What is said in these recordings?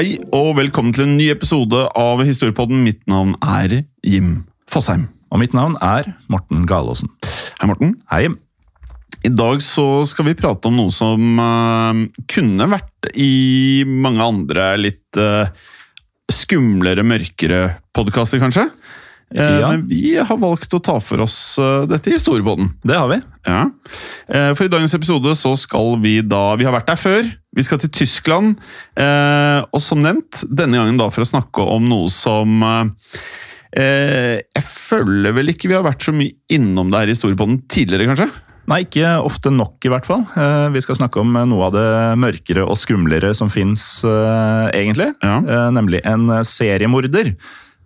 Hei og velkommen til en ny episode av Historiepodden. Mitt navn er Jim Fosheim. Og mitt navn er Morten Galaasen. Hei, Morten. Hei. Jim. I dag så skal vi prate om noe som uh, kunne vært i mange andre litt uh, skumlere, mørkere podkaster, kanskje. Eh, Ja. Men vi har valgt å ta for oss eh, dette i storbåten. Det har vi. Ja. Eh, For i dagens episode så skal vi da Vi har vært der før. Vi skal til Tyskland. Og som nevnt, denne gangen da for å snakke om noe som Jeg føler vel ikke vi har vært så mye innom det her i storbåten tidligere, kanskje? Nei, ikke ofte nok, i hvert fall. Vi skal snakke om noe av det mørkere og skumlere som fins, egentlig. Ja. Nemlig en seriemorder.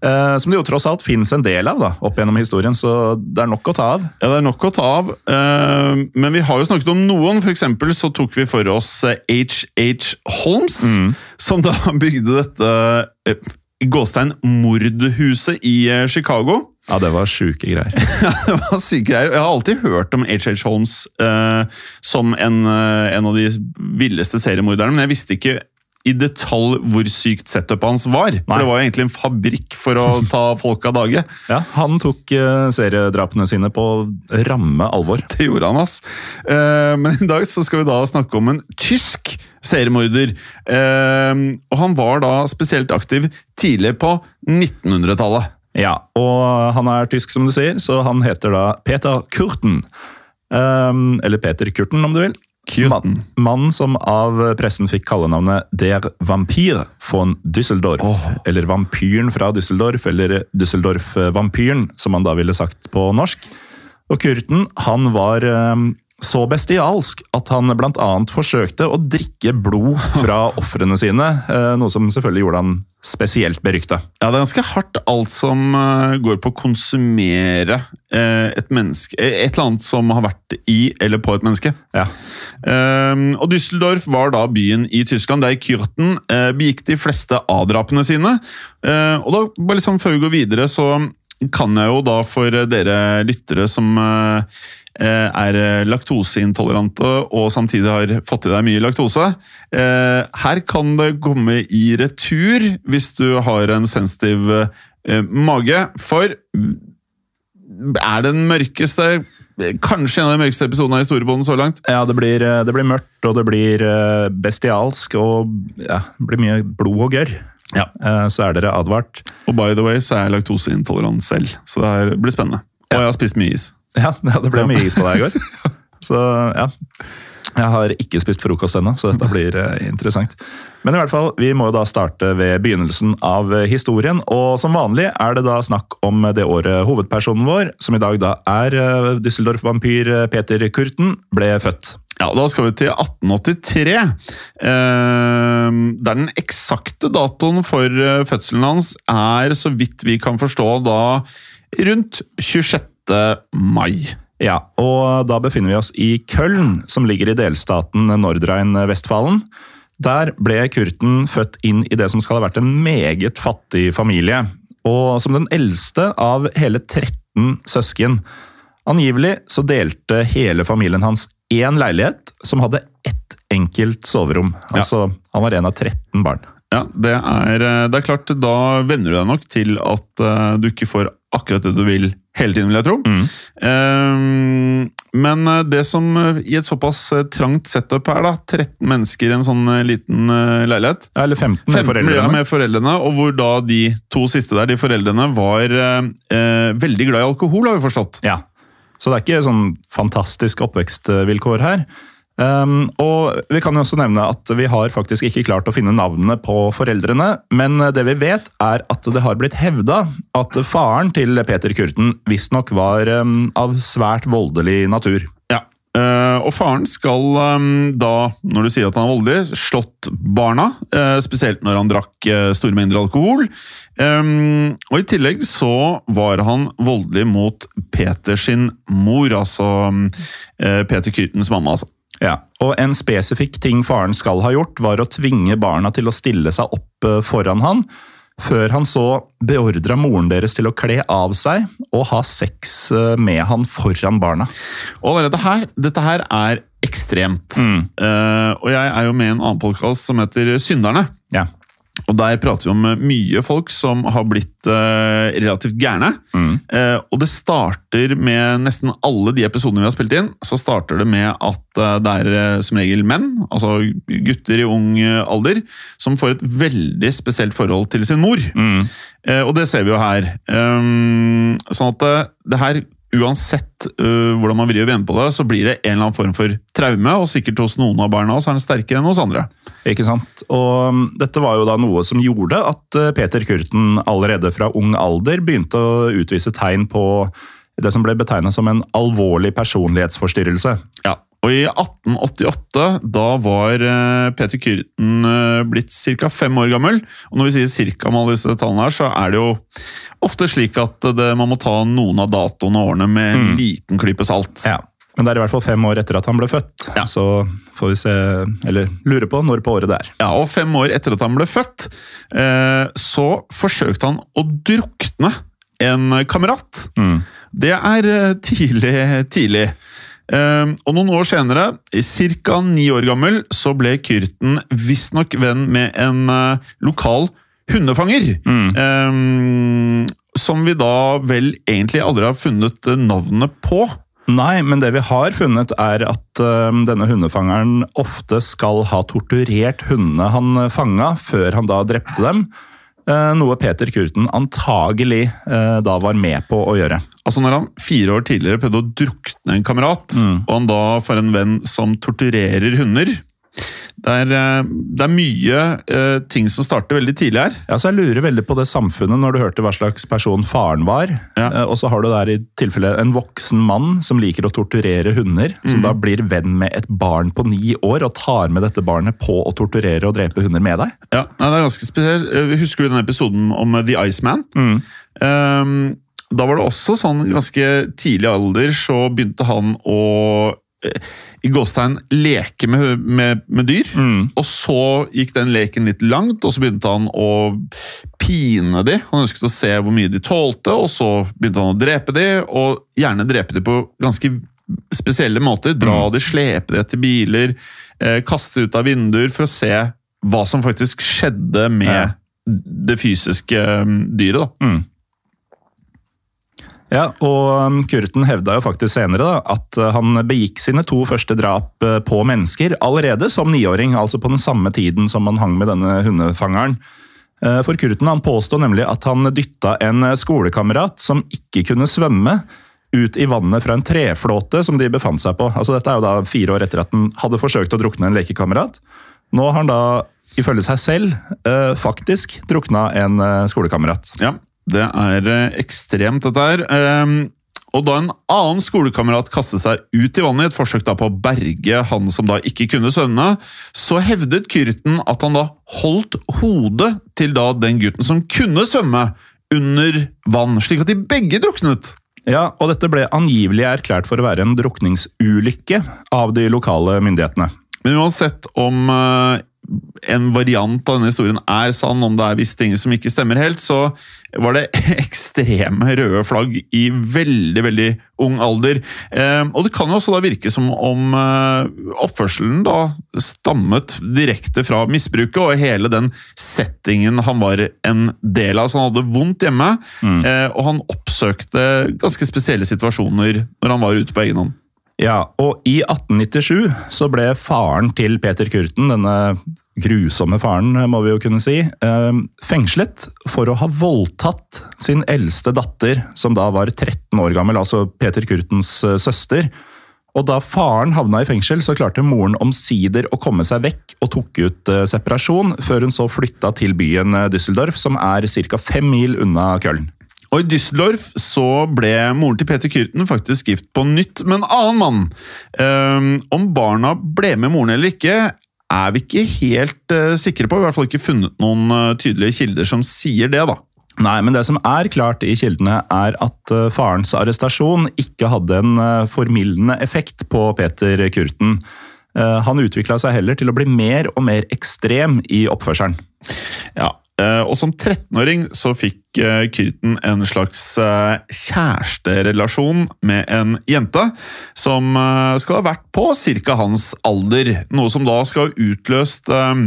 Eh, Som det jo tross alt fins en del av da, opp gjennom historien, så det er nok å ta av. Ja, det er nok å ta av. eh, Men vi har jo snakket om noen. For eksempel så tok vi for oss H.H. Holmes, som da bygde dette eh, gåstein mordhuset i eh, Chicago. Ja, det var sjuke greier. det var syke greier. Jeg har alltid hørt om H.H. Holmes eh, som en, eh, en av de villeste seriemorderne, men jeg visste ikke i detalj hvor sykt setupet hans var. For Nei. det var jo egentlig en fabrikk for å ta folk av dage. Ja, Han tok uh, seriedrapene sine på ramme alvor. Det gjorde han, ass. Uh, men i dag så skal vi da snakke om en tysk seriemorder. Uh, og han var da spesielt aktiv tidlig på 1900-tallet. Ja, og han er tysk, som du sier, så han heter da Peter Kurten. Eller Peter Kurten, om du vil. Kurten. Mannen som av pressen fikk kallenavnet Der Vampyr von Düsseldorf. Eller Vampyren fra Düsseldorf, eller Düsseldorf-vampyren, som han da ville sagt på norsk. Og Kurten han var um, så bestialsk at han bl.a. forsøkte å drikke blod fra ofrene sine, eh, noe som selvfølgelig gjorde han spesielt berykta. Ja, det er ganske hardt alt som eh, går på å konsumere eh, et menneske Et eller annet som har vært i eller på et menneske. Ja. Um, og Düsseldorf var da byen i Tyskland der Kürten eh, begikk de fleste avdrapene sine. Eh, og da, bare liksom før vi går videre, så kan jeg jo da for dere lyttere som er laktoseintolerante og samtidig har fått i deg mye laktose. Eh, her kan det komme i retur hvis du har en sensitiv eh, mage, for er den mørkeste Kanskje en av de mørkeste episodene av Historiebånden så langt. Ja, det blir, eh, det blir mørkt, og det blir eh, bestialsk, og ja, det blir mye blod og gørr. Ja. Eh, Så er dere advart. Og by the way så er jeg laktoseintolerant selv, så det blir spennende. Og jeg har spist mye is. Ja, det ble mye is på deg i går. Så ja. Jeg har ikke spist frokost ennå, så dette blir eh, interessant. Men i hvert fall, vi må jo da starte ved begynnelsen av eh, historien. Og som vanlig er det da snakk om det året hovedpersonen vår, som i dag da er eh, Düsseldorf-vampyr eh, Peter Kurten, ble født. Ja, Da skal vi til 1883. Eh, der den eksakte datoen for eh, fødselen hans er, så vidt vi kan forstå, da rundt 26. mai. Ja, og da befinner vi oss i Köln, som ligger i delstaten Nordrhein-Vestfalen. Der ble Kurten født inn i det som skal ha vært en meget fattig familie. Og som den eldste av hele 13 søsken. Angivelig så delte hele familien hans én leilighet som hadde ett enkelt soverom. Altså, Han var en av 13 barn. Ja, det er, eh, det er klart, da venner du deg nok til at uh, du ikke får akkurat det du vil hele tiden, vil jeg tro. Mm. men det som i et såpass trangt setup er, da, 13 mennesker i en sånn liten leilighet Eller 15 med foreldrene. ja, med foreldrene. Og hvor da de to siste der, de foreldrene, var uh, veldig glad i alkohol, har vi forstått. Ja, Så det er ikke sånn fantastisk oppvekstvilkår her. Um, og Vi kan jo også nevne at vi har faktisk ikke klart å finne navnene på foreldrene, men det vi vet er at det har blitt hevda at faren til Peter Kurten visstnok var um, av svært voldelig natur. Ja. uh, og faren skal um, da, når du sier at han er voldelig, slått barna. Uh, spesielt når han drakk uh, store mengder alkohol. Og i tillegg så var han voldelig mot Peter sin mor, altså Peter Kurtens mamma. altså. Ja, og En spesifikk ting faren skal ha gjort, var å tvinge barna til å stille seg opp eh, foran han, før han så beordra moren deres til å kle av seg og ha sex eh, med han foran barna. Og allerede her, dette her er ekstremt. Eh, og jeg er jo med i en annen podkast som heter Synderne. Og der prater vi om eh, mye folk som har blitt eh, relativt gærne. Eh, og det starter med nesten alle de episodene vi har spilt inn, så starter det med at eh, det er eh, som regel menn, altså gutter i ung eh, alder, som får et veldig spesielt forhold til sin mor. Eh, og det ser vi jo her. Um, sånn at eh, det her Uansett uh, hvordan man vrir og vender på det, så blir det en eller annen form for traume, og sikkert hos noen av barna så er den sterkere enn hos andre. Ikke sant? Og um, dette var jo da noe som gjorde at uh, Peter Kurten allerede fra ung alder begynte å utvise tegn på det som ble betegna som en alvorlig personlighetsforstyrrelse. Ja, og i 1888, da var eh, Peter Kyrten eh, blitt ca. fem år gammel. Og når vi sier ca. med alle disse tallene her, så er det jo ofte slik at det, man må ta noen av datoene og årene med en liten klype salt. Ja. Men det er i hvert fall fem år etter at han ble født, Ja. så får vi se, eller lure på når på året det er. Ja, og fem år etter at han ble født, eh, så forsøkte han å drukne en kamerat. Det er tidlig, tidlig. Eh, og noen år senere, ca. ni år gammel, så ble Kyrten visstnok venn med en eh, lokal hundefanger. Mm. som vi da vel egentlig aldri har funnet eh, navnet på. Nei, men det vi har funnet er at uh, denne hundefangeren ofte skal ha torturert hundene han fanga, før han da drepte dem. Eh, noe Peter Kurten antagelig eh, da var med på å gjøre. Altså Når han fire år tidligere prøvde å drukne en kamerat, og han da får en venn som torturerer hunder Det er, eh, det er mye eh, ting som starter veldig tidlig her. Ja, så Jeg lurer veldig på det samfunnet når du hørte hva slags person faren var. Ja. Eh, og så har du der i tilfelle en voksen mann som liker å torturere hunder. Som da blir venn med et barn på ni år og tar med dette barnet på å torturere og drepe hunder med deg. Ja, det er ganske spesielt. Husker du den episoden om The Iceman? Um, da var det også sånn ganske tidlig alder så begynte han å i gåstegn leke med, med, med dyr. Og så gikk den leken litt langt, og så begynte han å pine de. Han ønsket å se hvor mye de tålte, og så begynte han å drepe de, og gjerne drepe de på ganske spesielle måter. Dra de, slepe de til biler, eh, kaste ut av vinduer for å se hva som faktisk skjedde med Ja. det fysiske um, dyret. da. Ja, og um, Kurten hevda jo faktisk senere da, at uh, han begikk sine to første drap uh, på mennesker allerede som niåring, altså på den samme tiden som han hang med denne hundefangeren. Uh, For Kurten han påstod nemlig at han dytta en skolekamerat som ikke kunne svømme, ut i vannet fra en treflåte som de befant seg på. Altså Dette er jo da fire år etter at han hadde forsøkt å drukne en lekekamerat. Nå har han da, ifølge seg selv, faktisk drukna en skolekamerat. Ja, det er eh, ekstremt, dette her. Ehm, og da en annen skolekamerat kastet seg ut i vannet i et forsøk på å berge han som da ikke kunne svømme, så hevdet Kyrten at han da holdt hodet til da den gutten som kunne svømme, under vann, slik at de begge druknet. Ja, og dette ble angivelig erklært for å være en drukningsulykke av de lokale myndighetene. Men uansett om eh, en variant av denne historien er sann, om det er visse ting som ikke stemmer helt, så var det ekstreme røde flagg i veldig, veldig ung alder. Eh, og det kan jo også da virke som om eh, oppførselen da stammet direkte fra misbruket, og hele den settingen han var en del av. Så han hadde vondt hjemme, Mm. eh, og han oppsøkte ganske spesielle situasjoner når han var ute på egen hånd. Ja, og i 1897 så ble faren til Peter Kurten, denne grusomme faren, må vi jo kunne si, eh, fengslet for å ha voldtatt sin eldste datter, som da var 13 år gammel, altså Peter Kurtens eh, søster. Og da faren havna i fengsel, så klarte moren omsider å komme seg vekk og tok ut eh, separasjon, før hun så flytta til byen eh, Düsseldorf, som er ca. fem mil unna Köln. Og I Düsseldorf så ble moren til Peter Kyrten faktisk gift på nytt med en annen mann. Um, om barna ble med moren eller ikke, er vi ikke helt uh, sikre på. I hvert fall ikke funnet noen uh, tydelige kilder som sier det. da. Nei, men det som er klart i kildene, er at eh, farens arrestasjon ikke hadde en formildende effekt på Peter Kurten. Han utvikla seg heller til å bli mer og mer ekstrem i oppførselen. Ja, Og som 13-åring så fikk Kyrten en slags eh, kjæresterelasjon med en jente som eh, skal ha vært på ca. hans alder. Noe som da skal ha utløst eh,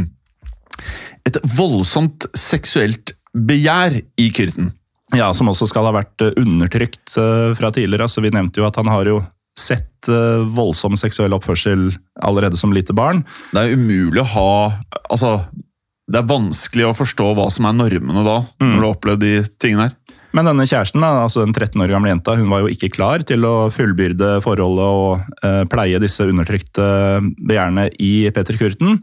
et voldsomt seksuelt begjær i Kyrten. Ja, Som også skal ha vært eh, undertrykt eh, fra tidligere. Altså, vi nevnte jo at han har jo sett eh, voldsom seksuell oppførsel allerede som lite barn. Det er umulig å ha Altså, det er vanskelig å forstå hva som er normene da, når du har opplevd de tingene her. Men denne kjæresten, da, altså den 13 år gamle jenta, hun var jo ikke klar til å fullbyrde forholdet og eh, pleie disse undertrykte begjærene i Peter Kurten.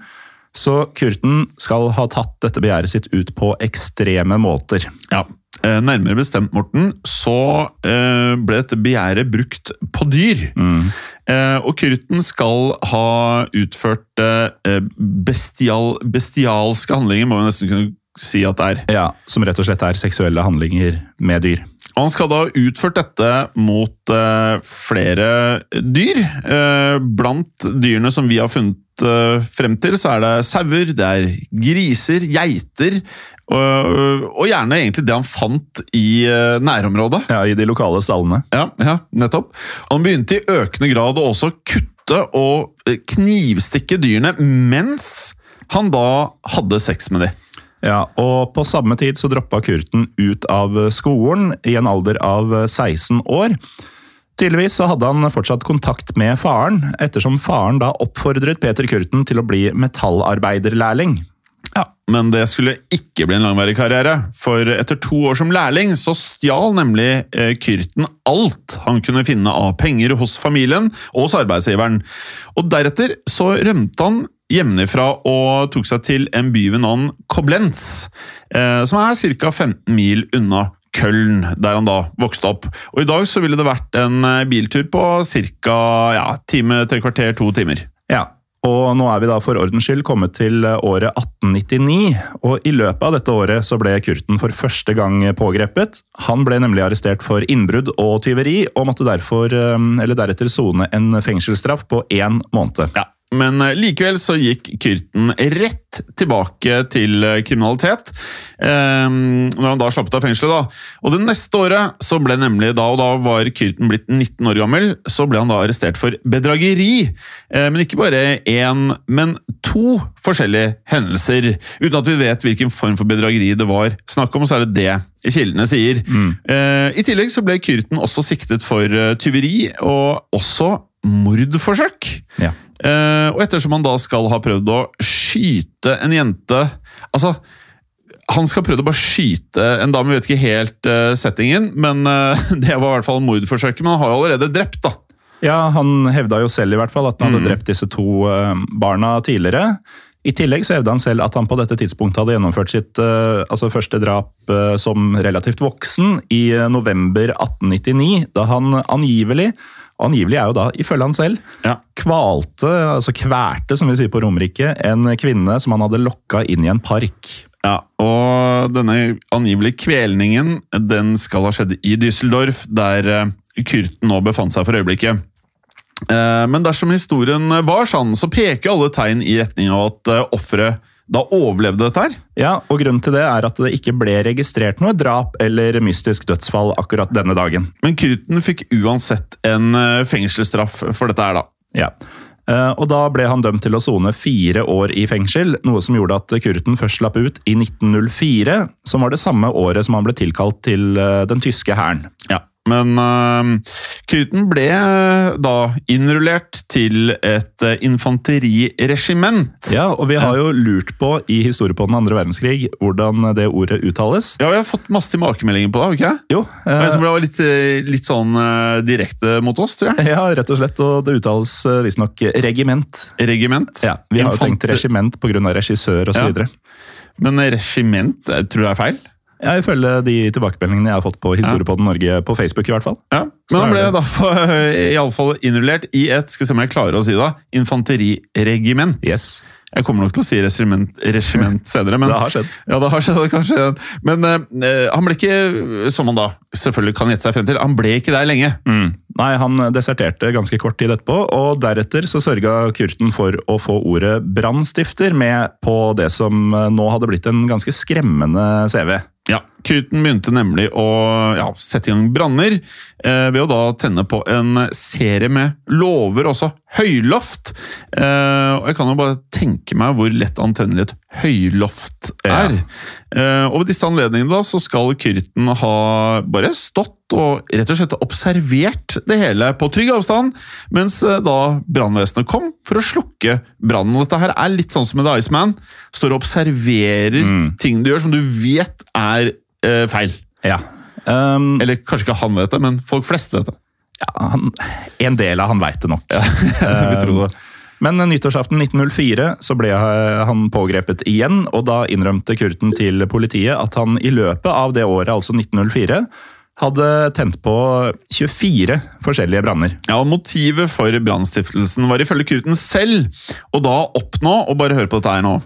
Så Kurten skal ha tatt dette begjæret sitt ut på ekstreme måter. Ja, eh, Nærmere bestemt, Morten, så eh, ble dette begjæret brukt på dyr. Mm. og Kurten skal ha utført eh, bestial, bestialske handlinger, må vi nesten kunne si at det er. Ja, Som rett og slett er seksuelle handlinger med dyr. Og han skal da ha utført dette mot eh, flere dyr. Eh, blant dyrene som vi har funnet eh, frem til, så er det sauer, det er griser, geiter, og, og gjerne egentlig det han fant i eh, nærområdet. Ja, I de lokale stallene. Ja, ja, nettopp. Han begynte i økende grad å også kutte og knivstikke dyrene mens han da hadde sex med dem. Ja, og På samme tid så droppa Kurten ut av skolen i en alder av 16 år. Tydeligvis så hadde han fortsatt kontakt med faren, ettersom faren da oppfordret Peter Kurten til å bli metallarbeiderlærling. Ja, Men det skulle ikke bli en langvarig karriere, for etter to år som lærling så stjal nemlig Kurten Kyrten alt han kunne finne av penger hos familien og hos arbeidsgiveren. Og deretter så rømte han hjemmefra og tok seg til en by ved navn Koblenz, eh, som er ca. 15 mil unna Köln, der han da vokste opp. Og I dag så ville det vært en eh, biltur på ca. Ja, time, tre kvarter, to timer. Ja, og nå er vi da for ordens skyld kommet til året 1899, og i løpet av dette året så ble Kurten for første gang pågrepet. Han ble nemlig arrestert for innbrudd og tyveri, og måtte derfor, eh, eller deretter sone en fengselsstraff på én måned. Ja, men eh, likevel så gikk Kyrten rett tilbake til eh, kriminalitet. Eh, når han da slapp ut av fengselet. da. Og Det neste året så ble nemlig da, og da var Kyrten blitt 19 år gammel, så ble han da arrestert for bedrageri. Eh, men ikke bare én, men to forskjellige hendelser. Uten at vi vet hvilken form for bedrageri det var snakk om, så er det det kildene sier. Eh, I tillegg så ble Kyrten også siktet for eh, tyveri, og også mordforsøk. Ja. Uh, og ettersom han da skal ha prøvd å skyte en jente Altså, han skal ha prøvd å bare skyte en dame, vi vet ikke helt uh, settingen, men uh, det var i hvert fall mordforsøket. Men han har jo allerede drept, da. Ja, Han hevda jo selv i hvert fall at han hadde Mm. drept disse to barna tidligere. I tillegg så hevda han selv at han på dette tidspunktet hadde gjennomført sitt altså første drap som relativt voksen i november 1899, da han angivelig Angivelig er jo da, ifølge han selv, Ja. kvalte, altså kvælte, som vi sier på Romerike, en kvinne som han hadde lokka inn i en park. Ja, og denne angivelige kvelningen den skal ha skjedd i Düsseldorf, der kurten nå befant seg for øyeblikket. Eh, Men dersom historien var sann, så peker alle tegn i retning av at eh, offeret da overlevde dette her. Ja, og Grunnen til det er at det ikke ble registrert noe drap eller mystisk dødsfall akkurat denne dagen. Men Kruten fikk uansett en eh, fengselsstraff for dette her, da. Ja. Eh, Og Da ble han dømt til å sone fire år i fengsel, noe som gjorde at Kurten først slapp ut i 1904, som var det samme året som han ble tilkalt til eh, den tyske hæren. Ja. Men uh, Kruten ble eh, da innrullert til et uh, infanteriregiment. Ja, og vi har jo lurt på i historie på den andre verdenskrig hvordan det ordet uttales. Ja, vi har fått masse tilbakemeldinger på det, har vi ikke det? Jo, Uh, eh, som ble litt, eh, litt sånn eh, direkte mot oss, tror jeg. ja, rett og slett, og det uttales uh, visstnok regiment. Regiment. Ja, Vi har jo tenkt regiment pga. regissør osv. Ja. Men regiment, jeg tror jeg er feil. Ja, ifølge de tilbakemeldingene jeg har fått på Historiepodden Norge på Facebook. i hvert fall. Ja, Men han ble det- da iallfall i alle fall innrullert i et skal vi se om jeg klarer å si det, infanteriregiment. Yes. Jeg kommer nok til å si regiment, regiment senere. Men, Det har skjedd. Ja, det har skjedd, kanskje. Men eh, han ble ikke, som han da selvfølgelig kan gjette seg frem til, han ble ikke der lenge. Mm. Nei, han deserterte ganske kort tid etterpå, og deretter så sørga Kurten for å få ordet brannstifter med på det som eh, nå hadde blitt en ganske skremmende CV. Ja, Kruten begynte nemlig å ja, sette i gang branner eh, ved å da tenne på en serie med låver, også høyloft. Eh, og jeg kan jo bare tenke meg hvor lett antennelig et høyloft er. Eh, og ved disse anledningene da, så skal Kyrten ha bare stått og rett og slett observert det hele på trygg avstand, mens eh, da brannvesenet kom for å slukke brannen. Dette her er litt sånn som med The Iceman. Står og observerer ting du gjør som du vet er eh, feil. Ja. Um, Eller kanskje ikke han vet det, men folk flest vet det. ja han, en del av han veit det nok. Ja, Vi tror det. Men nyttårsaften 1904 så ble han pågrepet igjen, og da innrømte Kurten til politiet at han i løpet av det året, altså 1904, hadde tent på 24 forskjellige branner. Ja, og Motivet for brannstiftelsen var ifølge Kurten selv å da oppnå Og bare hør på dette her nå.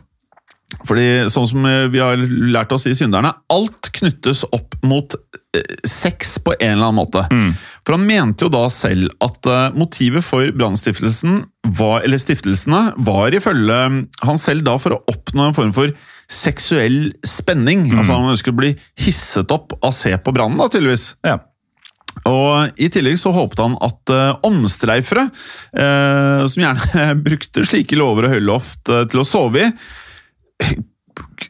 Fordi sånn som eh, vi har lært oss i Synderne, alt knyttes opp mot eh, sex på en eller annen måte. For han mente jo da selv at eh, motivet for brannstiftelsen, var- var ifølge han selv da for å oppnå en form for seksuell spenning. Altså Han å bli hisset opp av å se på brannen, tydeligvis. Ja. Og I tillegg så håpet han at uh, omstreifere, uh, som gjerne brukte slike låver og høyloft uh, til å sove i,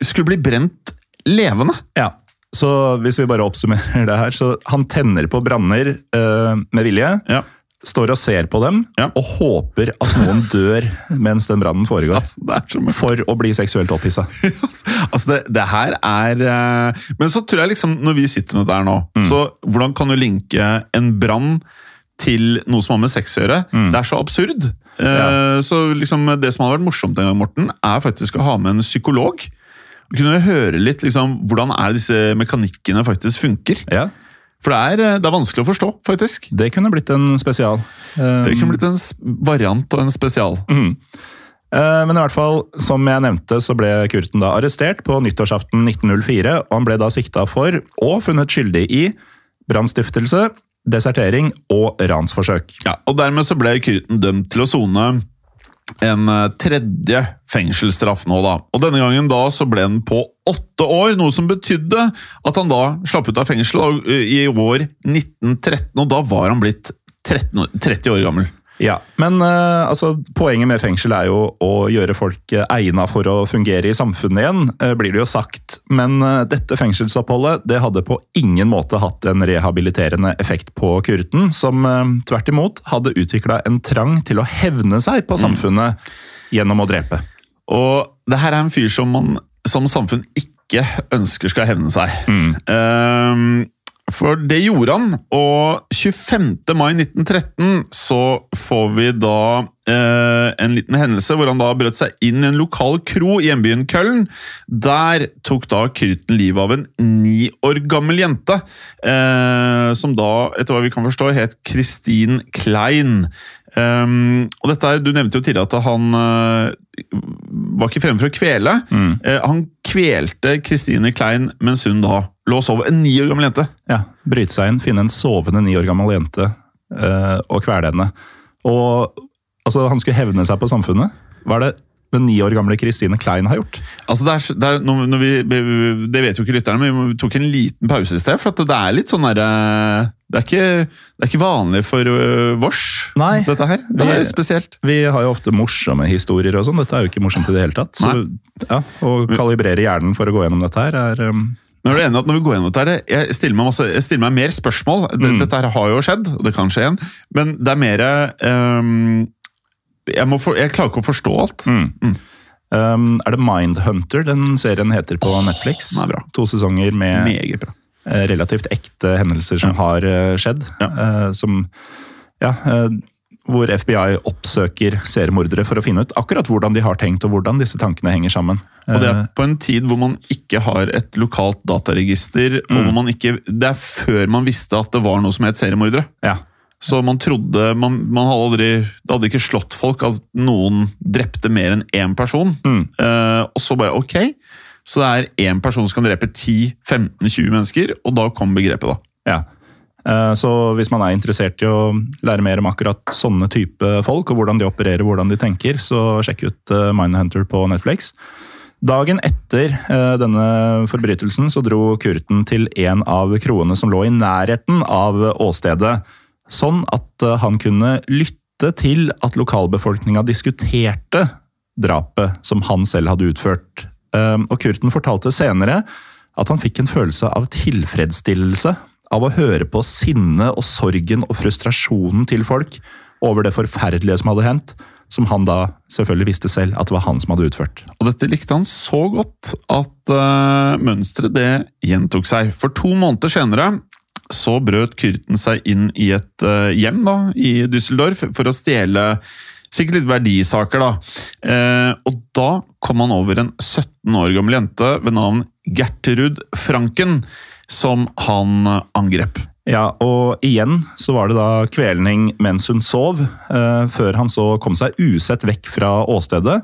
skulle bli brent levende. Ja. Så hvis vi bare oppsummerer det her, så han tenner på branner eh, med vilje. Ja. Står og ser på dem Ja. og håper at noen dør mens den brannen foregår. Det så mye. For å bli seksuelt opphissa. Altså, det, det her er eh, Men så tror jeg liksom, når vi sitter med det her nå, så hvordan kan du linke en brann til noe som har med sex å gjøre? Det er så absurd. Eh, Så liksom, det som hadde vært morsomt en gang, Morten, er faktisk å ha med en psykolog. Og kunne høre litt liksom, hvordan er disse mekanikkene faktisk funker. Ja, For det er, eh, det er vanskelig å forstå, faktisk. Det kunne blitt en spesial. Det kunne blitt en variant og en spesial. Mm. Men i hvert fall, som jeg nevnte, så ble Kurten da arrestert på nyttårsaften 1904, og han ble da sikta for og funnet skyldig i brannstiftelse, desertering og ransforsøk. Ja, og Dermed så ble Kurten dømt til å sone en eh, tredje fengselsstraff nå, da. Og denne gangen da så ble den på åtte år, noe som betydde at han da slapp ut av fengsel eh, i år 1913, og da var han blitt 13, 30 år gammel. Ja, Men uh, altså, poenget med fengsel er jo å gjøre folk uh, egna for å fungere i samfunnet igjen, uh, blir det jo sagt. Men uh, dette fengselsoppholdet det hadde på ingen måte hatt en rehabiliterende effekt på Kurten, som eh, tvert imot hadde utvikla en trang til å hevne seg på samfunnet gjennom å drepe. Og det her er en fyr som man som samfunn ikke ønsker skal hevne seg. Ehm, for det gjorde han, og 25. mai 1913 så får vi da eh, en liten hendelse hvor han da brøt seg inn i en lokal kro i hjembyen Køllen. Der tok da Kruten livet av en ni år gammel jente, eh, som da, etter hva vi kan forstå, het Kristin Klein. Um, og dette er, Du nevnte jo tidligere at han uh, var ikke fremme for å kvele. Eh, han kvelte Kristine Klein mens hun da lå og sov. En ni år gammel jente. Ja, Bryte seg inn, finne en sovende ni år gammel jente eh, og kvele henne. Og altså, han skulle hevne seg på samfunnet. Hva er det den ni år gamle Christine Klein har gjort? Altså det, er, det, er, når, når vi, det vet jo ikke lytterne, men vi tok en liten pause i sted. For at det er litt sånn derre det, er ikke- det er ikke vanlig for uh, vårs, Nei, dette her. Det er spesielt. Vi har jo ofte morsomme historier og sånn. Dette er jo ikke morsomt i det hele tatt. Så ja, Å kalibrere hjernen for å gå gjennom dette her er Men er du enig at når vi går gjennom dette, jeg stiller meg, masse, jeg stiller meg mer spørsmål. Mm. Dette her har jo skjedd, og det kan skje igjen. Men det er mer um, jeg, må for, jeg klarer ikke å forstå alt. um, Er det Mindhunter den serien heter på Netflix? bra. To sesonger med bra. eh, relativt ekte hendelser som har eh, skjedd. Ja. Uh, som ja, eh, hvor FBI oppsøker seriemordere for å finne ut akkurat hvordan de har tenkt, og hvordan disse tankene henger sammen. Og det Eh, er på en tid hvor man ikke har et lokalt dataregister. og hvor man ikke, Det er før man visste at det var noe som het seriemordere. ja. Så man trodde man, man hadde aldri, Det hadde ikke slått folk at noen drepte mer enn én person. Mm. Eh, og så bare ok, så det er én person som kan drepe 10-15-20 mennesker, og da kom begrepet, da. Ja. Eh, Så hvis man er interessert i å lære mer om akkurat sånne type folk, og hvordan de opererer, hvordan de tenker, så sjekk ut eh, Mindhunter på Netflix. Dagen etter eh, denne forbrytelsen så dro Kurten til en av kroene som lå i nærheten av åstedet, sånn at han kunne lytte til at lokalbefolkninga diskuterte drapet som han selv hadde utført. Og Kurten fortalte senere at han fikk en følelse av tilfredsstillelse av å høre på sinnet og sorgen og frustrasjonen til folk over det forferdelige som hadde hendt, som han da selvfølgelig visste selv at det var han som hadde utført. Og dette likte han så godt at uh, mønsteret det gjentok seg. For to måneder senere så brøt Kyrten seg inn i et uh, hjem da, i Düsseldorf for å stjele sikkert litt verdisaker. da. Eh, og da kom han over en 17 år gammel jente ved navn Gertrud Franken, som han angrep. Ja, og igjen så var det da kvelning mens hun sov, eh, før han så kom seg usett vekk fra åstedet.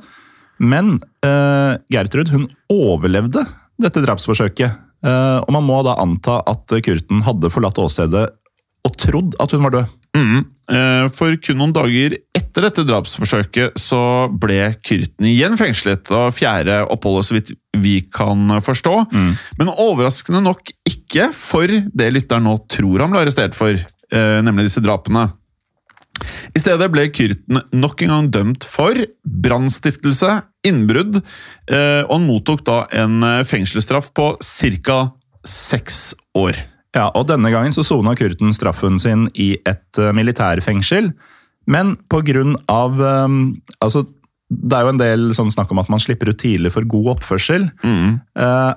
Men eh, Gertrud hun overlevde dette drapsforsøket, eh, og man må da anta at Kurten hadde forlatt åstedet og trodd at hun var død. Mhm. Eh, For kun noen dager etter dette drapsforsøket så ble Kyrten igjen fengslet av fjerde oppholdet, så vidt vi kan forstå. Men overraskende nok ikke for det lytteren nå tror han ble arrestert for, eh, nemlig disse drapene. I stedet ble Kyrten nok en gang dømt for brannstiftelse, innbrudd, eh, og han mottok da en eh, fengselsstraff på ca. seks år. Ja, og Denne gangen så sona Kurten straffen sin i et militærfengsel. Men eh, altså, Det er jo en del sånn snakk om at man slipper ut tidlig for god oppførsel. Mm.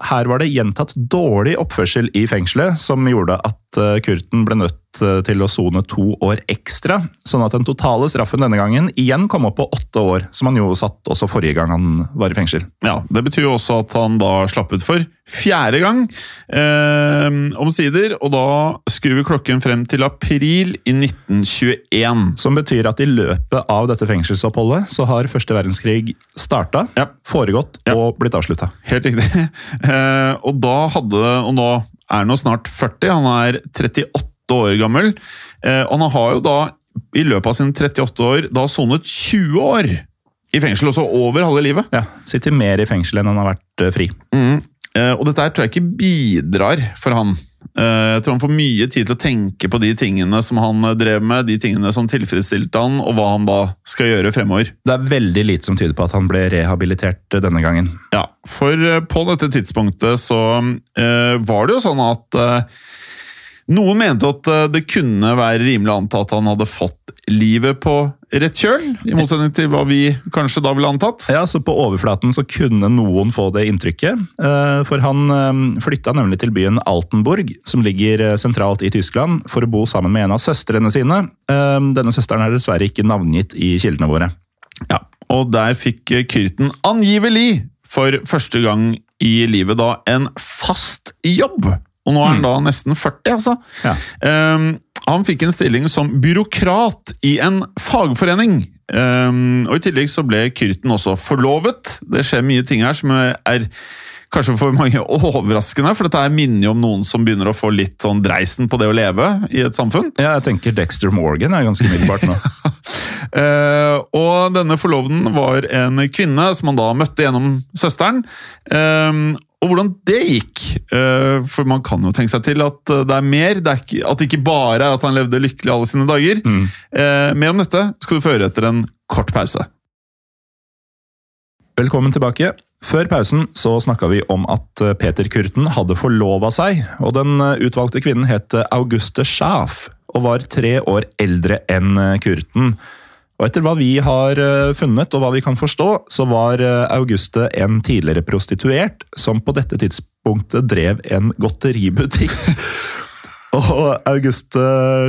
her var det gjentatt dårlig oppførsel i fengselet, som gjorde at eh, Kurten ble nødt eh, til å sone to år ekstra. Sånn at den totale straffen denne gangen igjen kom opp på åtte år, som han jo satt også forrige gang han var i fengsel. Ja, Det betyr jo også at han da slapp ut for fjerde gang, eh, omsider. Og da skrur vi klokken frem til april i 1921. Som betyr at i løpet av dette fengselsoppholdet så har første verdenskrig starta, Ja. foregått Ja. og blitt avslutta. Helt riktig. Eh, og da hadde Og nå er han jo snart 40, han er 38 år gammel. Eh, og han har jo da, i løpet av sine 38 år, da sonet 20 år i fengsel, også over halve livet. Ja, Sitter mer i fengsel enn han har vært eh, fri. Mm. Eh, og dette her tror jeg ikke bidrar for han. Jeg tror han får mye tid til å tenke på de tingene som han drev med, de tingene som tilfredsstilte han, og hva han da skal gjøre fremover. Det er veldig lite som tyder på at han ble rehabilitert eh, denne gangen. Ja, for på dette tidspunktet så var det jo sånn at noen mente at eh, det kunne være rimelig å anta at han hadde fått livet på rett kjøl, i motsetning til hva vi kanskje da ville antatt. Ja, så På overflaten så kunne noen få det inntrykket. eh, For han eh, flytta nemlig til byen Altenburg, som ligger sentralt i Tyskland, for å bo sammen med en av søstrene sine. Denne søsteren er dessverre ikke navngitt i kildene våre. Ja, og der fikk Kyrten angivelig for første gang i livet da en fast jobb. Og nå er han da nesten 40, altså. Ja. Um, han fikk en stilling som byråkrat i en fagforening. Um, og I tillegg så ble Kyrten også forlovet. Det skjer mye ting her som er kanskje for mange overraskende, for dette her minner jo om noen som begynner å få litt sånn dreisen på det å leve i et samfunn. Ja, jeg tenker Dexter Morgan er ganske umiddelbart nå. uh, og denne forloveden var en kvinne som han da møtte gjennom søsteren. Eh, og hvordan det gikk. Eh, for man kan jo tenke seg til at det er mer. Det er ikke, at det ikke bare er at han levde lykkelig alle sine dager. Mm. mer om dette skal du få høre etter en kort pause. Velkommen tilbake. Før pausen så snakka vi om at eh, Peter Kurten hadde forlova seg, og den eh, utvalgte kvinnen het Auguste Schaaf og var tre år eldre enn eh, Kurten. Og etter hva vi har eh, funnet, og hva vi kan forstå, så var eh, Auguste en tidligere prostituert som på dette tidspunktet drev en godteributikk. Og Auguste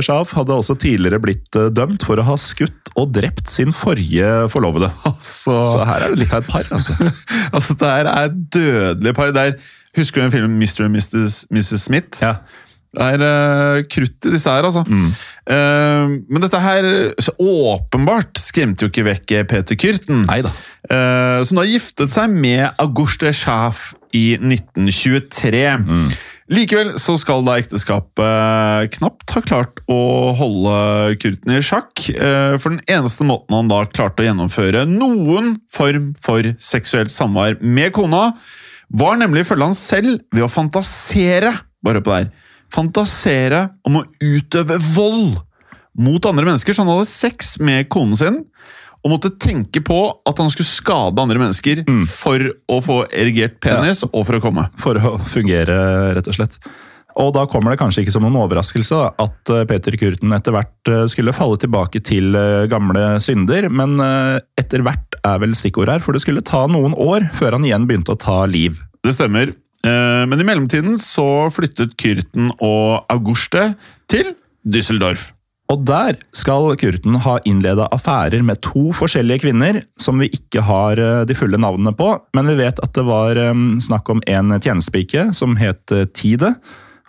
Schaaf hadde også tidligere blitt eh, dømt for å ha skutt og drept sin forrige forlovede. Altså, Så her er det litt av et par, altså. altså det her er et dødelig par. Det er, husker du den filmen Mr. og Mrs. Mrs. Smith? Ja. Det er uh, krutt i disse her, altså. Eh, men dette her åpenbart skremte jo ikke vekk Peter Kyrten. Neida. Eh, som da giftet seg med Auguste Schaff i 1923. Likevel så skal da ekteskapet knapt ha klart å holde Kurten i sjakk. eh, For den eneste måten han da klarte å gjennomføre noen form for seksuelt samvær med kona, var nemlig ifølge han selv ved å fantasere bare på det her, fantasere om å utøve vold mot andre mennesker. Så han hadde sex med konen sin og måtte tenke på at han skulle skade andre mennesker for å få erigert penis og for å komme. For å fungere, rett og slett. Og da kommer det kanskje ikke som noen overraskelse da, at eh, Peter Kurten etter hvert eh, skulle falle tilbake til eh, gamle synder, men etter hvert er vel stikkord her, for det skulle ta noen år før han igjen begynte å ta liv. Det stemmer. Eh, Men i mellomtiden så flyttet Kyrten og Auguste til Düsseldorf. Og der skal Kurten ha innleda affærer med to forskjellige kvinner, som vi ikke har eh, de fulle navnene på, men vi vet at det var eh, snakk om en tjenestepike som het Tide,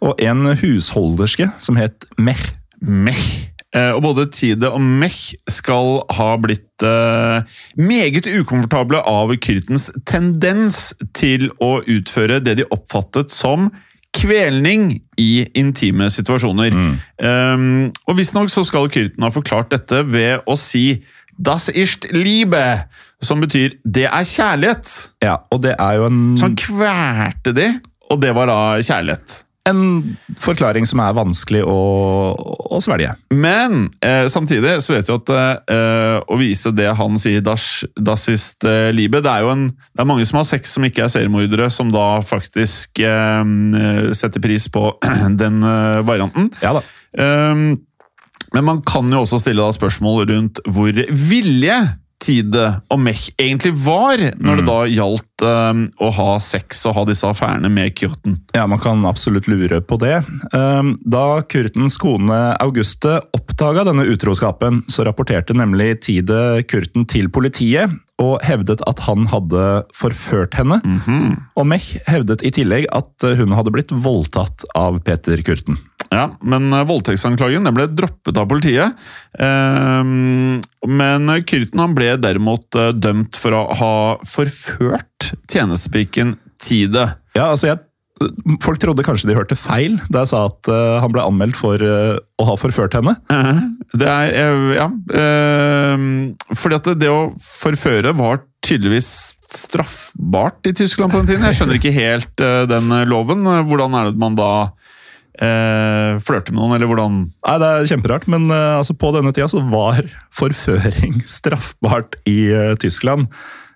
og en husholderske som het Mech. Mech. Eh, Og både Tide og Mech skal ha blitt eh, meget ukomfortable av Kyrtens tendens til å utføre det de oppfattet som kvelning i intime situasjoner. Um, og Visstnok så skal Kyrten ha forklart dette ved å si 'das ist Liebe', som betyr 'det er kjærlighet'. Ja, og det er jo en, Så han kvalte de, og det var da kjærlighet. En forklaring som er vanskelig å, å svelge. Men eh, samtidig så vet vi at eh, å vise det han sier, das, das ist eh, Liebe Det er en, det er mange som har sex som ikke er seriemordere, som da faktisk eh, setter pris på den eh, varianten. Ja da. Um, men man kan jo også stille da spørsmål rundt hvor villige Tide og Mech egentlig var når det da gjaldt um, å ha sex og ha disse affærene med Kyrten. Ja, man kan absolutt lure på det. Um, Da Kurtens kone Auguste oppdaga denne utroskapen, så rapporterte nemlig Tide Kurten til politiet og hevdet at han hadde forført henne. Og Mech hevdet i tillegg at hun hadde blitt voldtatt av Peter Kurten. Ja, men eh, voldtektsanklagen ble droppet av politiet. Ehm, men Kyrten han ble derimot eh, dømt for å ha forført tjenestepiken Tide. Ja, altså jeg Folk trodde kanskje de hørte feil da jeg sa at eh, han ble anmeldt for å ha forført henne. Det er Ja. ehm, fordi at det, å forføre var tydeligvis straffbart i Tyskland på den tiden. Jeg skjønner ikke helt den loven. Hvordan er det man da uh, flørte med noen, eller hvordan Nei, Det er kjemperart, men eh, altså, på denne tida så var forføring straffbart i eh, Tyskland.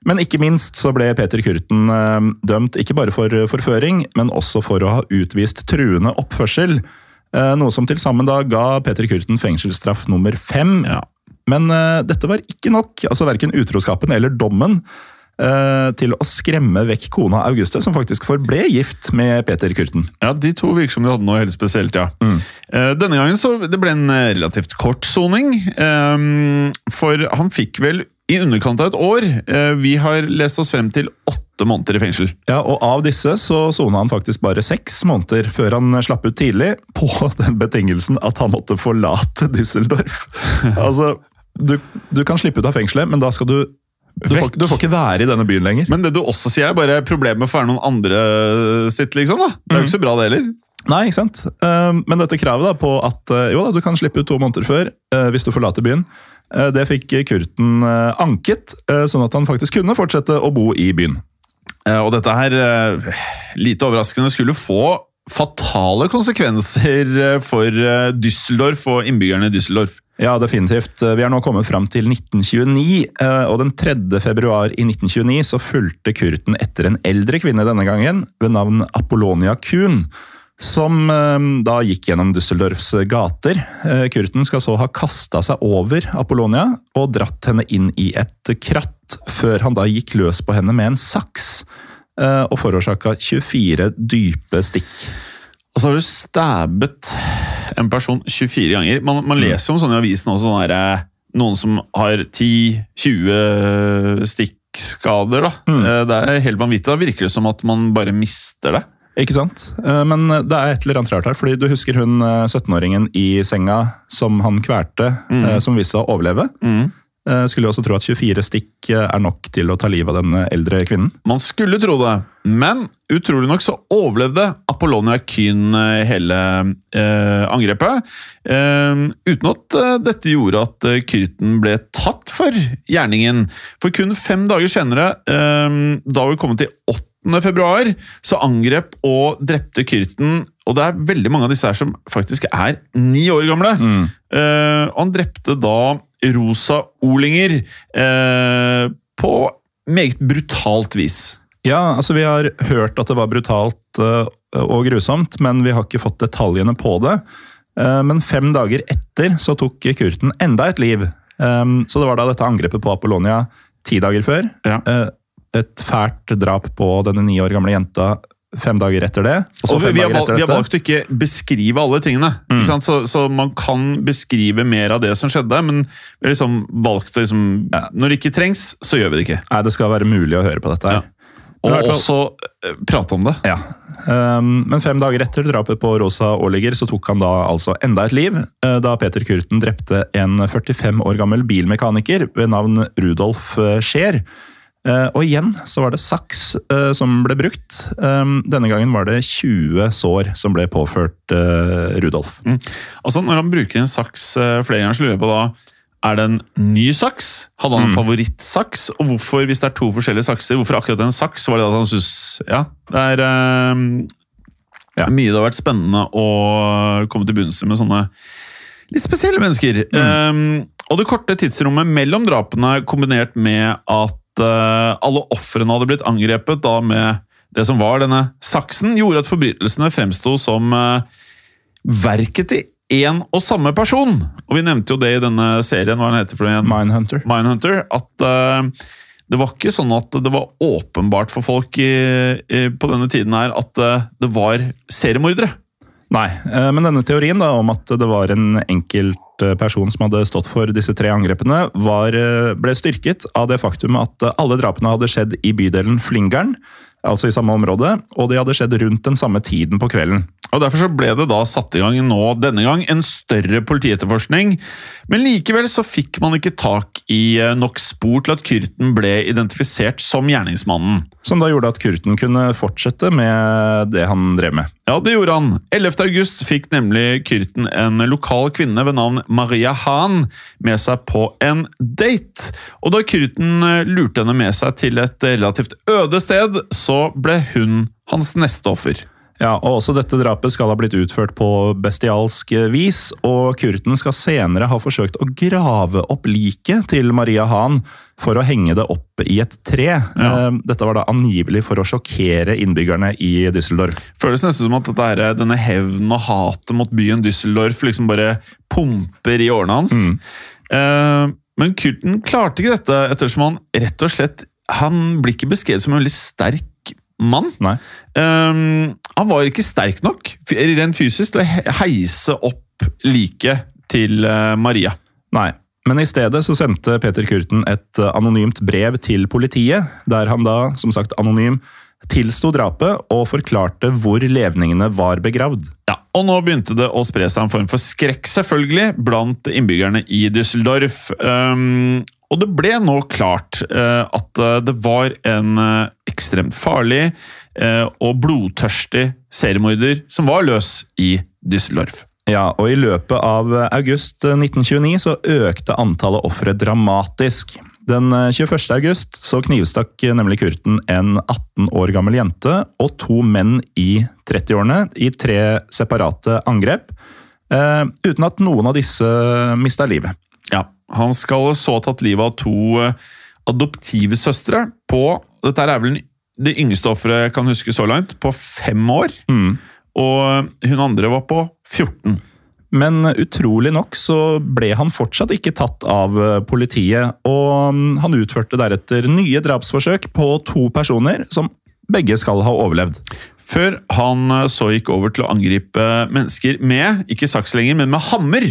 Men ikke minst så ble Peter Kurten eh, dømt ikke bare for eh, forføring, men også for å ha utvist truende oppførsel. Eh, noe som til sammen da ga Peter Kurten fengselsstraff nummer fem. Ja. Men eh, dette var ikke nok, altså verken utroskapen eller dommen, eh, til å skremme vekk kona Auguste, som faktisk forble gift med Peter Kurten. Ja, De to virker som de hadde noe helt spesielt, ja. Mm. Denne gangen så det ble en eh, relativt kort soning. For han fikk vel i underkant av et år. Eh, Vi har lest oss frem til åtte måneder i fengsel. Ja, og Av disse så sona han faktisk bare seks måneder før han slapp ut tidlig, på den betingelsen at han måtte forlate Düsseldorf. altså, du, du kan slippe ut av fengselet, men da skal du du får, du får ikke være i denne byen lenger. Men det du også sier, er bare problemet for noen andre sitt, liksom. da. Det er jo ikke så bra, det heller. Nei, ikke sant? Um, men dette kravet da på at uh, jo da, du kan slippe ut to måneder før uh, hvis du forlater byen, Eh, Det fikk Kurten eh, anket, eh, sånn at han faktisk kunne fortsette å bo i byen. Eh, Og dette her, eh, lite overraskende, skulle få fatale konsekvenser eh, for eh, Düsseldorf og innbyggerne i Düsseldorf. Ja, definitivt. Vi er nå kommet fram til 1929, eh, og den 3. februar i 1929 så fulgte Kurten etter en eldre kvinne denne gangen, ved navn Apollonia Kuhn, som eh, da gikk gjennom Düsseldorfs gater. Eh, Kurten skal så ha kasta seg over Apollonia og dratt henne inn i et kratt, før han da gikk løs på henne med en saks og forårsaka 24 dype stikk. Og så har du stabbet en person 24 ganger. Man, man leser jo om sånne i avisen også, sånne der, eh, noen som har 10-20 stikkskader. da. Mm. Det er helt vanvittig. Da virker det som at man bare mister det. Ikke sant? Eh, Men det er et eller annet rart her, fordi du husker hun eh, 17-åringen i senga som han kvalte, mm. som viste seg å overleve? Eh, Skulle jo også tro at 24 stikk eh, er nok til å ta livet av den eh, eldre kvinnen. Man skulle tro det, men utrolig nok så overlevde Apollonia Kyn eh, hele eh, angrepet. Eh, uten at eh, dette gjorde at eh, Kyrten ble tatt for gjerningen. For kun fem dager senere, eh, da vi kom til 8. februar, så angrep og drepte Kyrten og det er veldig mange av disse her som faktisk er ni år gamle. Eh, han drepte da Rosa Olinger eh, på meget brutalt vis. Ja, altså vi har hørt at det var brutalt eh, og grusomt, men vi har ikke fått detaljene på det. Eh, Men fem dager etter så tok Kurten enda et liv. Eh, Så det var da dette angrepet på Apollonia ti dager før. Ja. Eh, Et fælt drap på denne ni år gamle jenta fem dager etter det. Og så Og vi, fem vi, dager valgt, etter vi har valgt å ikke beskrive alle tingene. Sant? Så, så man kan beskrive mer av det som skjedde, men vi har liksom valgt å liksom, Når det ikke trengs, så gjør vi det ikke. Nei, det skal være mulig å høre på dette her. Og Men i også eh, prate om det. Ja. Um, men fem dager etter drapet på Rosa Aaliger så tok han da altså enda et liv, eh, da Peter Kurten drepte en 45 år gammel bilmekaniker ved navn Rudolf eh, Scheer. Eh, Og igjen så var det saks eh, som ble brukt. Um, Denne gangen var det 20 sår som ble påført eh, Rudolf. Altså, Når han bruker en saks eh, flere ganger, så lurer jeg på da Er det en ny saks? Hadde han en favorittsaks? Og hvorfor, hvis det er to forskjellige sakser, hvorfor akkurat en saks? Var det at han synes, Ja, det er eh, Ja. mye det har vært spennende å komme til bunns i med sånne litt spesielle mennesker. Eh, og det korte tidsrommet mellom drapene, kombinert med at eh, alle ofrene hadde blitt angrepet da med det som var denne saksen, gjorde at forbrytelsene fremsto som eh, verket til én og samme person. Og vi nevnte jo det i denne serien, hva den heter for igjen? Mindhunter. Mindhunter, at eh, det var ikke sånn at det var åpenbart for folk i, i, på denne tiden her at det var seriemordere. Nei, eh, men denne teorien da, om at det var en enkelt eh, som hadde stått for disse tre angrepene, var, eh, ble styrket av det faktum at alle drapene hadde skjedd i bydelen Flingern, altså i samme område, og de hadde skjedd rundt den samme tiden på kvelden. Og Derfor så ble det da satt i gang nå, denne gang en større politietterforskning. Men likevel så fikk man ikke tak i eh, nok spor til at Kyrten ble identifisert som gjerningsmannen. Som da gjorde at Kurten kunne fortsette med det han drev med. Ja, det gjorde han. 11. august fikk nemlig Kyrten en lokal kvinne ved navn Maria Hahn med seg på en date. Og da Kyrten eh, lurte henne med seg til et relativt øde sted, så ble hun hans neste offer. Ja, og Også dette drapet skal ha blitt utført på bestialsk vis, og Kurten skal senere ha forsøkt å grave opp liket til Maria Hahn for å henge det opp i et tre. Ja. Dette var da angivelig for å sjokkere innbyggerne i Düsseldorf. Føles nesten som at dette her, denne hevnen og hatet mot byen Düsseldorf liksom bare pumper i årene hans. Eh, men Kurten klarte ikke dette, ettersom han rett og slett Han blir ikke beskrevet som en veldig sterk mann. Nei. Eh, han var ikke sterk nok rent fysisk til å heise opp liket til eh, Maria. Nei. Men i stedet så sendte Peter Kurten et eh, anonymt brev til politiet, der han da, som sagt anonym, tilsto drapet og forklarte hvor levningene var begravd. Ja, og nå begynte det å spre seg en form for skrekk, selvfølgelig, blant innbyggerne i Düsseldorf. Um, og det ble nå klart eh, at eh, det var en eh, ekstremt farlig og blodtørstig seriemorder som var løs i Düsseldorf. Ja, og i løpet av august 1929 så økte antallet ofre dramatisk. Den 21. august så knivstakk nemlig Kurten en 18 år gammel jente og to menn i 30-årene i tre separate angrep, uten at noen av disse mista livet. Han skal så ha tatt livet av to adoptive adoptivsøstre på Dette er vel det yngste offeret jeg kan huske så langt, på fem år. Mm. Og hun andre var på 14. Men utrolig nok så ble han fortsatt ikke tatt av eh, politiet, og mm, han utførte deretter nye drapsforsøk på to personer som begge skal ha overlevd. Før han eh, så gikk over til å angripe mennesker med, ikke saks lenger, men med hammer.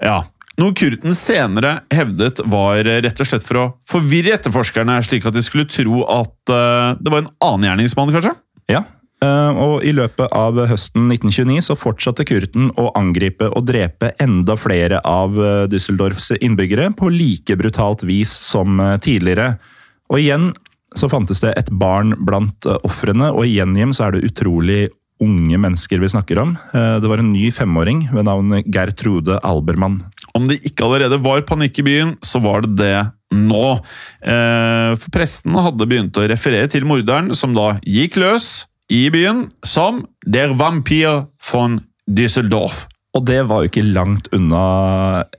Ja, Noe Kurten senere hevdet var eh, rett og slett for å forvirre etterforskerne, slik at de skulle tro at uh, det var en annen gjerningsmann, kanskje? Ja, Uh, og I løpet av høsten 1929 så fortsatte Kurten å angripe og drepe enda flere av uh, Düsseldorfs innbyggere på like brutalt vis som tidligere. Og igjen så fantes det et barn blant ofrene, og i Gjenhjem så er det utrolig unge mennesker vi snakker om. Det var en ny femåring ved navn Gertrude Albermann. Om det ikke allerede var panikk i byen, så var det det nå. For presten hadde begynt å referere til morderen, som da gikk løs i byen som Der Vampir von Düsseldorf. Og det var jo ikke langt unna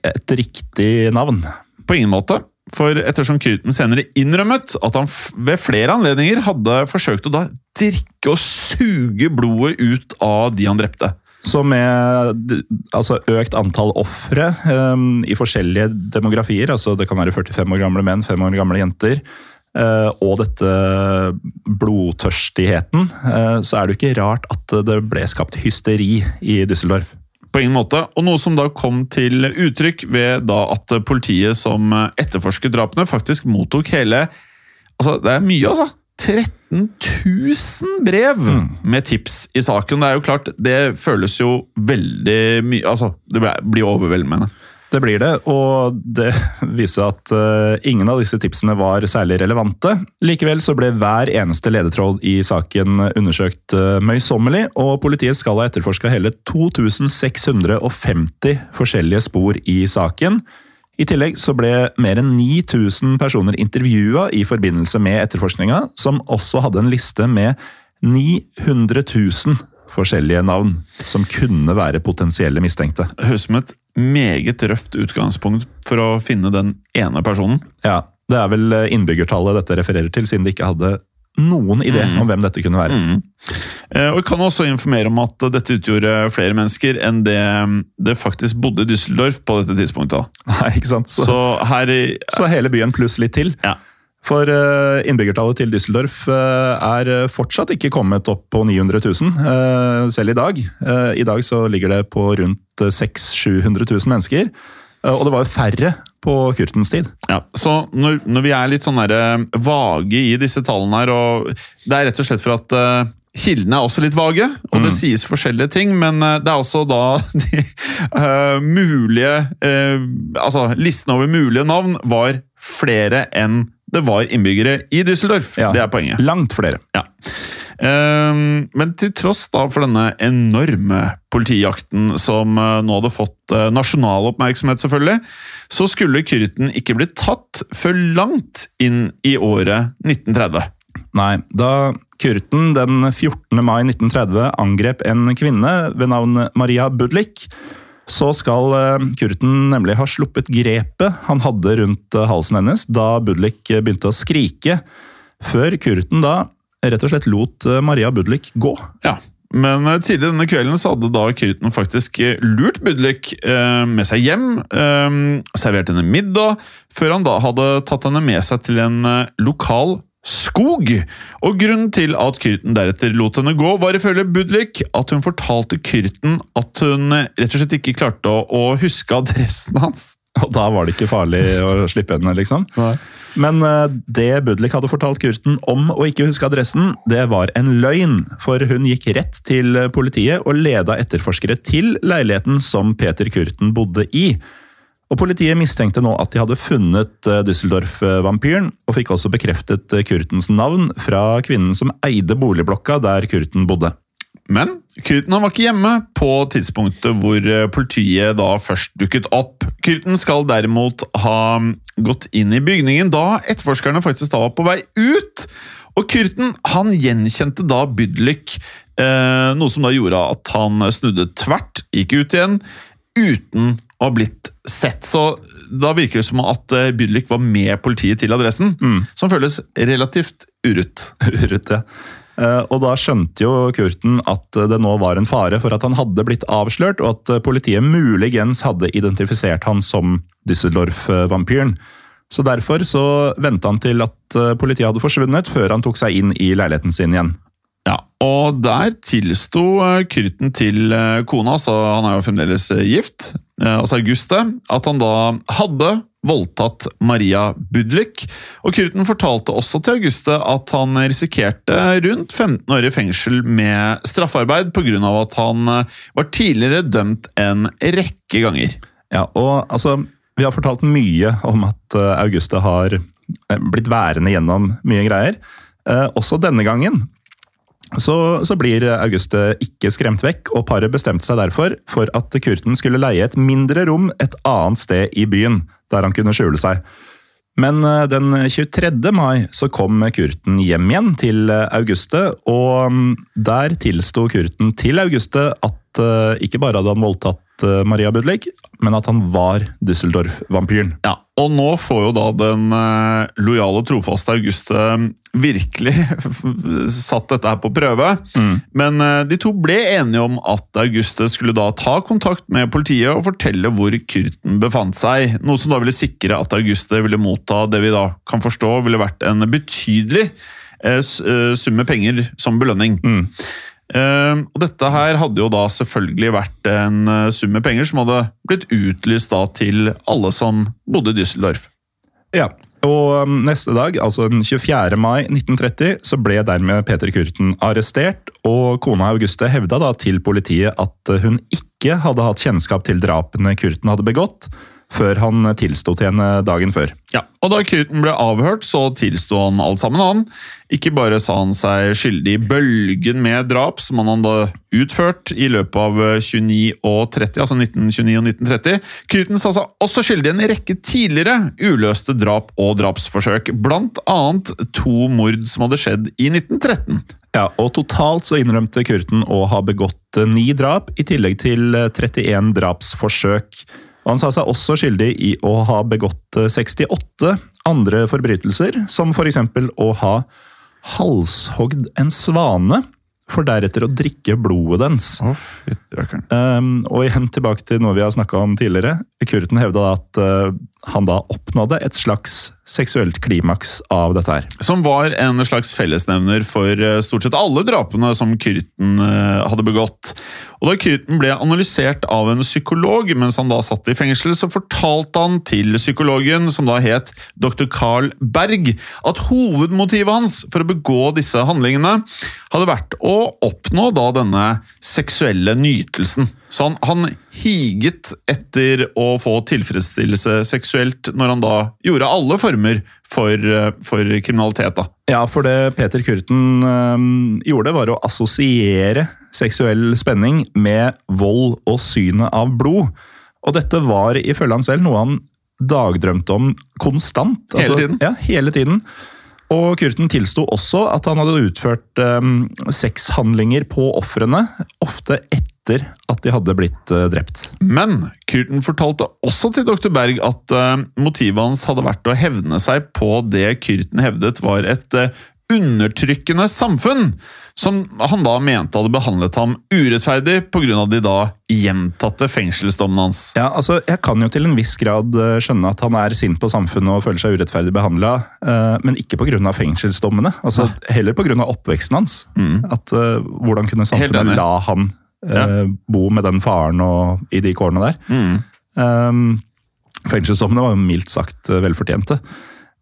et riktig navn. På ingen måte. For ettersom Kyrten senere innrømmet at han ved flere anledninger hadde forsøkt å da drikke og suge blodet ut av de han drepte. Så med altså, økt antall ofre um, i forskjellige demografier, altså det kan være 45 år gamle menn, 5 år gamle jenter, uh, og dette blodtørstigheten, uh, så er det jo ikke rart at det ble skapt hysteri i Düsseldorf. På ingen måte, og noe som da kom til uttrykk ved da at politiet som etterforsket drapene, faktisk mottok hele Altså, det er mye, altså! 13 000 brev mm. med tips i saken. Det er jo klart, det føles jo veldig mye Altså, det blir overveldende. Det blir det, og det viser at uh, ingen av disse tipsene var særlig relevante. Likevel så ble hver eneste ledetråd i saken undersøkt uh, møysommelig, og politiet skal ha etterforska hele 2650 forskjellige spor i saken. I tillegg så ble mer enn 9000 personer intervjua i forbindelse med etterforskninga, som også hadde en liste med 900 000 forskjellige navn som kunne være potensielle mistenkte. Høres som et meget røft utgangspunkt for å finne den ene personen. Ja, det er vel innbyggertallet dette refererer til, siden de ikke hadde noen idé mm. om hvem dette kunne være. Mm. Eh, og Jeg kan også informere om at dette utgjorde flere mennesker enn det det faktisk bodde i Düsseldorf på dette tidspunktet. Nei, ikke sant? Så, så, her, så hele byen pluss litt til. Ja. For eh, innbyggertallet til Düsseldorf eh, er fortsatt ikke kommet opp på 900 000, eh, selv i dag. I dag så ligger det på rundt 600 000-700 000 mennesker. Og det var jo færre på Kurtens tid. Ja, så når, når vi er litt sånn der, vage i disse tallene her, og det er rett og slett for at uh, Kildene er også litt vage, og mm. det sies forskjellige ting, men uh, det er også da de uh, mulige Altså, listen over mulige navn var flere enn det var innbyggere i Düsseldorf. Ja, det er poenget. Langt flere. Ja. Um, men til tross da for denne enorme politijakten som uh, nå hadde fått uh, nasjonal oppmerksomhet, selvfølgelig, så skulle Kyrten ikke bli tatt før langt inn i året 1930. Nei, da Kyrten den 14. mai 1930 angrep en kvinne ved navn Maria Budlik, så skal eh, Kurten nemlig ha sluppet grepet han hadde rundt eh, halsen hennes da Budlik eh, begynte å skrike, før Kurten da rett og slett lot Maria Budlik gå. Ja, men tidlig denne kvelden så hadde da Kurten faktisk lurt Budlik med seg hjem, servert henne middag, før han da hadde tatt henne med seg til en lokal skog. Og grunnen til at Kyrten deretter lot henne gå, var ifølge Budlik at hun fortalte Kyrten at hun rett og slett ikke klarte å huske adressen hans. Og da var det ikke farlig å slippe henne, liksom? Nei. Men uh, det Budlik hadde fortalt Kurten om å ikke huske adressen, det var en løgn. For hun gikk rett til politiet og leda etterforskere til leiligheten som Peter Kurten bodde i. Og Politiet mistenkte nå at de hadde funnet eh, Düsseldorf-vampyren, og fikk også bekreftet eh, Kurtens navn fra kvinnen som eide boligblokka der Kurten bodde. Men Kürten var ikke hjemme på tidspunktet hvor eh, politiet da først dukket opp. Kürten skal derimot ha gått inn i bygningen da etterforskerne faktisk da var på vei ut. Og Kurten, han gjenkjente da Bydlik, eh, noe som da gjorde at han snudde tvert, gikk ut igjen, uten å ha blitt sett. Så da virker det som at eh, Bydlik var med politiet til adressen, som føles relativt urutt. urutt ja. Eh, Og da skjønte jo Kurten at det nå var en fare for at han hadde blitt avslørt, og at politiet muligens hadde identifisert han som Düsseldorf-vampyren. Så derfor så venta han til at eh, politiet hadde forsvunnet, før han tok seg inn i leiligheten sin igjen. Ja, og der tilsto Kurten til eh, kona, så han er jo fremdeles eh, gift, eh, altså Auguste, at han da hadde voldtatt Maria Budlik. Og Kurten fortalte også til Auguste at han risikerte rundt 15 år i fengsel med straffarbeid pga. at han eh, var tidligere dømt en rekke ganger. Ja, og altså, Vi har fortalt mye om at eh, Auguste har eh, blitt værende gjennom mye greier. Eh, Også denne gangen så, så blir Auguste ikke skremt vekk, og paret bestemte seg derfor for at Kurten skulle leie et mindre rom et annet sted i byen, der han kunne skjule seg. Men eh, den 23. mai så kom Kurten hjem igjen til eh, Auguste, og mm, der tilsto Kurten til Auguste at eh, ikke bare hadde han voldtatt Maria Budlik, men at han var Düsseldorf-vampyren. Ja, Og nå får jo da den lojale trofaste Auguste eh, virkelig satt dette her på prøve. Men eh, de to ble enige om at Auguste skulle da ta kontakt med politiet og fortelle hvor kurten befant seg. Noe som da ville sikre at Auguste ville motta det vi da kan forstå ville vært en betydelig eh, eh, summe penger som belønning. Eh, og dette her hadde jo da selvfølgelig vært en eh, sum med penger som hadde blitt utlyst da til alle som bodde i Düsseldorf. Ja, og um, neste dag, altså den 24. mai 1930, så ble dermed Peter Kurten arrestert, og kona Auguste hevda da til politiet at hun ikke hadde hatt kjennskap til drapene Kurten hadde begått, før han tilsto til henne dagen før. Ja, og Da Kürten ble avhørt, så tilsto han alt sammen. han. Ikke bare sa han seg skyldig i bølgen med drap som han hadde utført i løpet av 29 og 30, altså 1929 og 1930. Kürten sa seg også skyldig i en rekke tidligere uløste drap og drapsforsøk, blant annet to mord som hadde skjedd i 1913. Ja, og Totalt så innrømte Kurten å ha begått eh, ni drap, i tillegg til eh, 31 drapsforsøk. Og Han sa seg også skyldig i å ha begått eh, 68 andre forbrytelser, som f.eks. å ha halshogd en svane, for deretter å drikke blodet dens. Um, og igjen tilbake til noe vi har snakka om tidligere. Kurten hevda at uh, han da oppnådde et slags seksuelt klimaks av dette her. Som var en slags fellesnevner for eh, stort sett alle drapene som Kürten eh, hadde begått. Og Da Kyrten ble analysert av en psykolog mens han da satt i fengsel, så fortalte han til psykologen, som da het dr. Carl Berg, at hovedmotivet hans for å begå disse handlingene hadde vært å oppnå da denne seksuelle nytelsen. Så han, han higet etter å få tilfredsstillelse seksuelt når han da gjorde alle former for, eh, for kriminalitet. da. Ja, for det Peter Kurten øh, gjorde, var å assosiere seksuell spenning med vold og synet av blod. Og dette var ifølge han selv noe han dagdrømte om konstant. Altså, Hele tiden? Ja, hele tiden. Og Kurten tilsto også at han hadde utført um, sexhandlinger på ofrene, ofte etter at de hadde blitt uh, drept. Men Kurten fortalte også til dr. Berg at eh, motivet hans hadde vært å hevne seg på det Kurten hevdet var et eh, undertrykkende samfunn, som han da mente hadde behandlet ham urettferdig pga. de da gjentatte fengselsdommene hans. Ja, altså, Jeg kan jo til en viss grad eh, skjønne at han er sint på samfunnet og føler seg urettferdig behandla, men ikke pga. fengselsdommene. Altså, heller pga. oppveksten hans. At, eh, hvordan kunne samfunnet la han eh, bo med den faren og i de kårene der? Mm. Um, fengselsdommene var jo mildt sagt eh, velfortjente.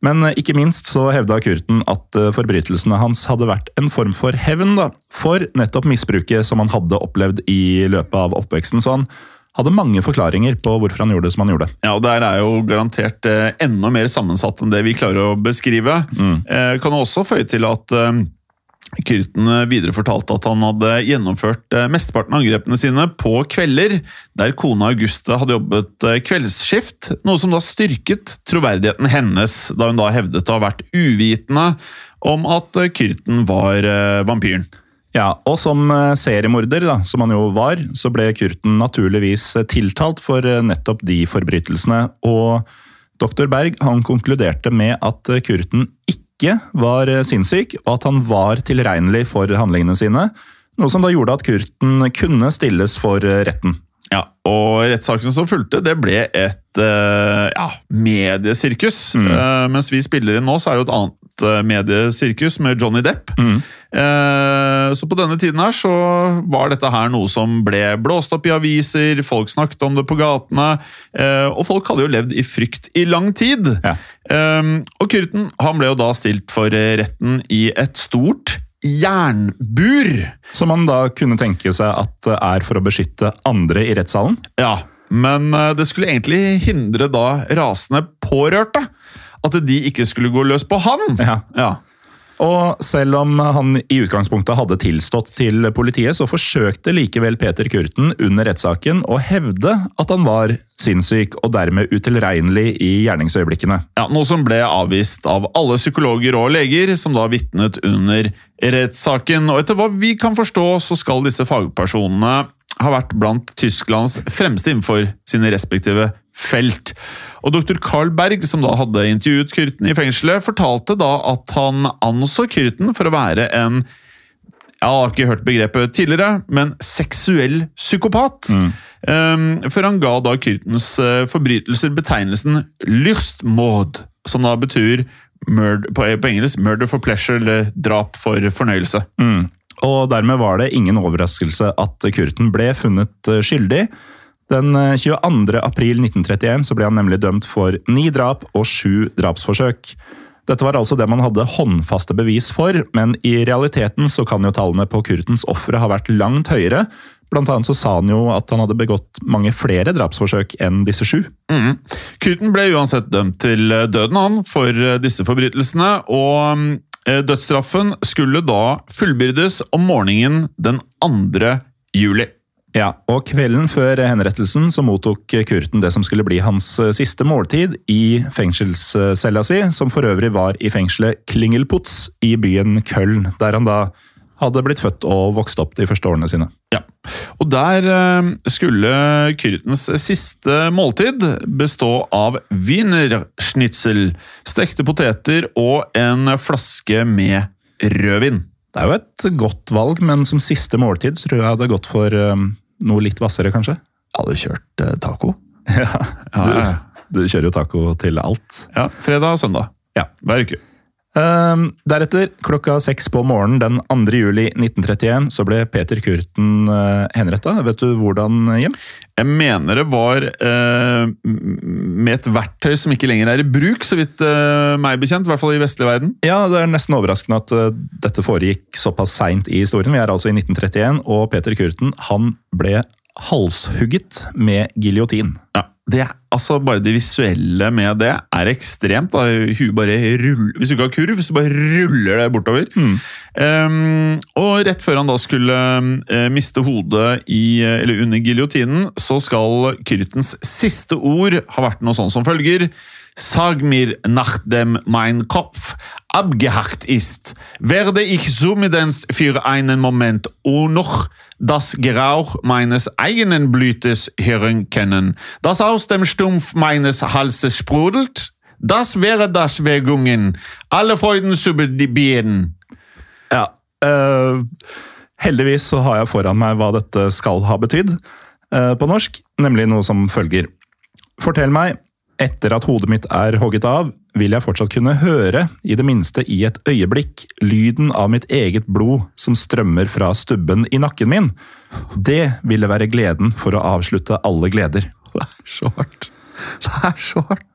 Men eh, ikke minst så hevda Kurten at forbrytelsene hans hadde vært en form for hevn da, for nettopp misbruket som han hadde opplevd i løpet av oppveksten. Så han hadde mange forklaringer på hvorfor han gjorde det som han gjorde. Ja, og Der er jo garantert enda mer sammensatt enn det vi klarer å beskrive. Mm. kan også føye til at Kyrten eh, videre fortalte at han hadde gjennomført eh, mesteparten av angrepene sine på kvelder, der kona Auguste hadde jobbet eh, kveldsskift, noe som da styrket troverdigheten hennes, da hun da hevdet å ha vært uvitende om at Kyrten var vampyren. Ja, og som seriemorder, da, som han jo var, så ble Kyrten naturligvis tiltalt for nettopp de forbrytelsene. Og doktor Berg han konkluderte med at Kyrten ikke ikke var eh, sinnssyk, og at han var tilregnelig for handlingene sine. Noe som da gjorde at Kurten kunne stilles for eh, retten. Ja, og rettssaken som fulgte, det ble et uh, ja, mediesirkus. Mm. Mens vi spiller inn nå, så er det jo et annet uh, mediesirkus med Johnny Depp. Mm. så på denne tiden her så var dette her noe som ble blåst opp i aviser, folk snakket om det på gatene, og folk hadde jo levd i frykt i lang tid. Ja. og Kyrten han ble jo da stilt for retten i et stort jernbur. Som man da kunne tenke seg at er for å beskytte andre i rettssalen? Ja, men eh, det skulle egentlig hindre da rasende pårørte. At de ikke skulle gå løs på han. Ja. ja. Og selv om han i utgangspunktet hadde tilstått til politiet, så forsøkte likevel Peter Kurten under rettssaken å hevde at han var sinnssyk og dermed utilregnelig i gjerningsøyeblikkene. Ja, Noe som ble avvist av alle psykologer og leger som da vitnet under rettssaken. Og etter hva vi kan forstå, så skal disse fagpersonene ha vært blant Tysklands fremste innenfor sine respektive felt. Og doktor Carl Berg, som da hadde intervjuet Kyrten i fengselet, fortalte da at han anså Kyrten for å være en jeg har ikke hørt begrepet tidligere, men seksuell psykopat. Mm. Um, for han ga da Kyrtens uh, forbrytelser betegnelsen lystmord, som da betyr murder, på, engelsk 'murder for pleasure' eller 'drap for fornøyelse'. Mm. Og dermed var det ingen overraskelse at Kyrten ble funnet uh, skyldig. Den 22. Eh, april 1931 så ble han nemlig dømt for ni drap og sju drapsforsøk. Dette var altså det man hadde håndfaste bevis for, men i realiteten så kan jo tallene på Kurtens ofre ha vært langt høyere. Blant annet så sa han jo at han hadde begått mange flere drapsforsøk enn disse sju. Mm. Kurten ble uansett dømt til døden han for eh, disse forbrytelsene, og eh, dødsstraffen skulle da fullbyrdes om morgenen den 2. juli. Ja, og Kvelden før henrettelsen så mottok Kurten det som skulle bli hans eh, siste måltid i fengselscella si, som for øvrig var i fengselet Klingelputz i byen Köln, der han da hadde blitt født og vokst opp de første årene sine. Ja, og Der eh, skulle Kyrtens siste måltid bestå av wienerschnitzel, stekte poteter og en flaske med rødvin. Det er jo et godt valg, men som siste måltid tror jeg jeg hadde gått for um, noe litt hvassere, kanskje. Jeg hadde kjørt uh, taco. ja, du, du, kjører jo taco til alt. Ja, Fredag og søndag. Ja. Hver uke. Um, deretter, klokka seks på morgenen den 2. juli 1931, så ble Peter Kurten uh, henretta. Vet du hvordan, Jim? Jeg mener det var uh, med et verktøy som ikke lenger er i bruk, så vidt uh, meg bekjent. I hvert fall i vestlig verden. Ja, det er nesten overraskende at uh, dette foregikk såpass seint i historien. Vi er altså i 1931, og Peter Kurten han ble halshugget med giljotin. Ja, det, altså Bare det visuelle med det er ekstremt. da, Huet bare ruller, Hvis du ikke har kurv, så bare ruller det bortover. Mm. Um, og rett før han da skulle uh, miste hodet i, eller under giljotinen, så skal Kyrtens siste ord ha vært noe sånn som følger. Sag mir nachdem mein Kopf abgehackt ist, werde ich zumindest für einen Moment und noch das Gerauch meines eigenen Blütes hören können, das aus dem Stumpf meines Halses sprudelt. Das wäre das Wägungen, alle Freuden zu bedienen. Ja, uh, heldigvis så har jeg foran meg hva dette skal ha betydd uh, på norsk, nemlig noe som følger. Fortell meg, etter at hodet mitt er hogget av, vil jeg fortsatt kunne høre, i det minste i et øyeblikk, lyden av mitt eget blod som strømmer fra stubben i nakken min. Det ville være gleden for å avslutte alle gleder. Det er så hardt. Det er så hardt.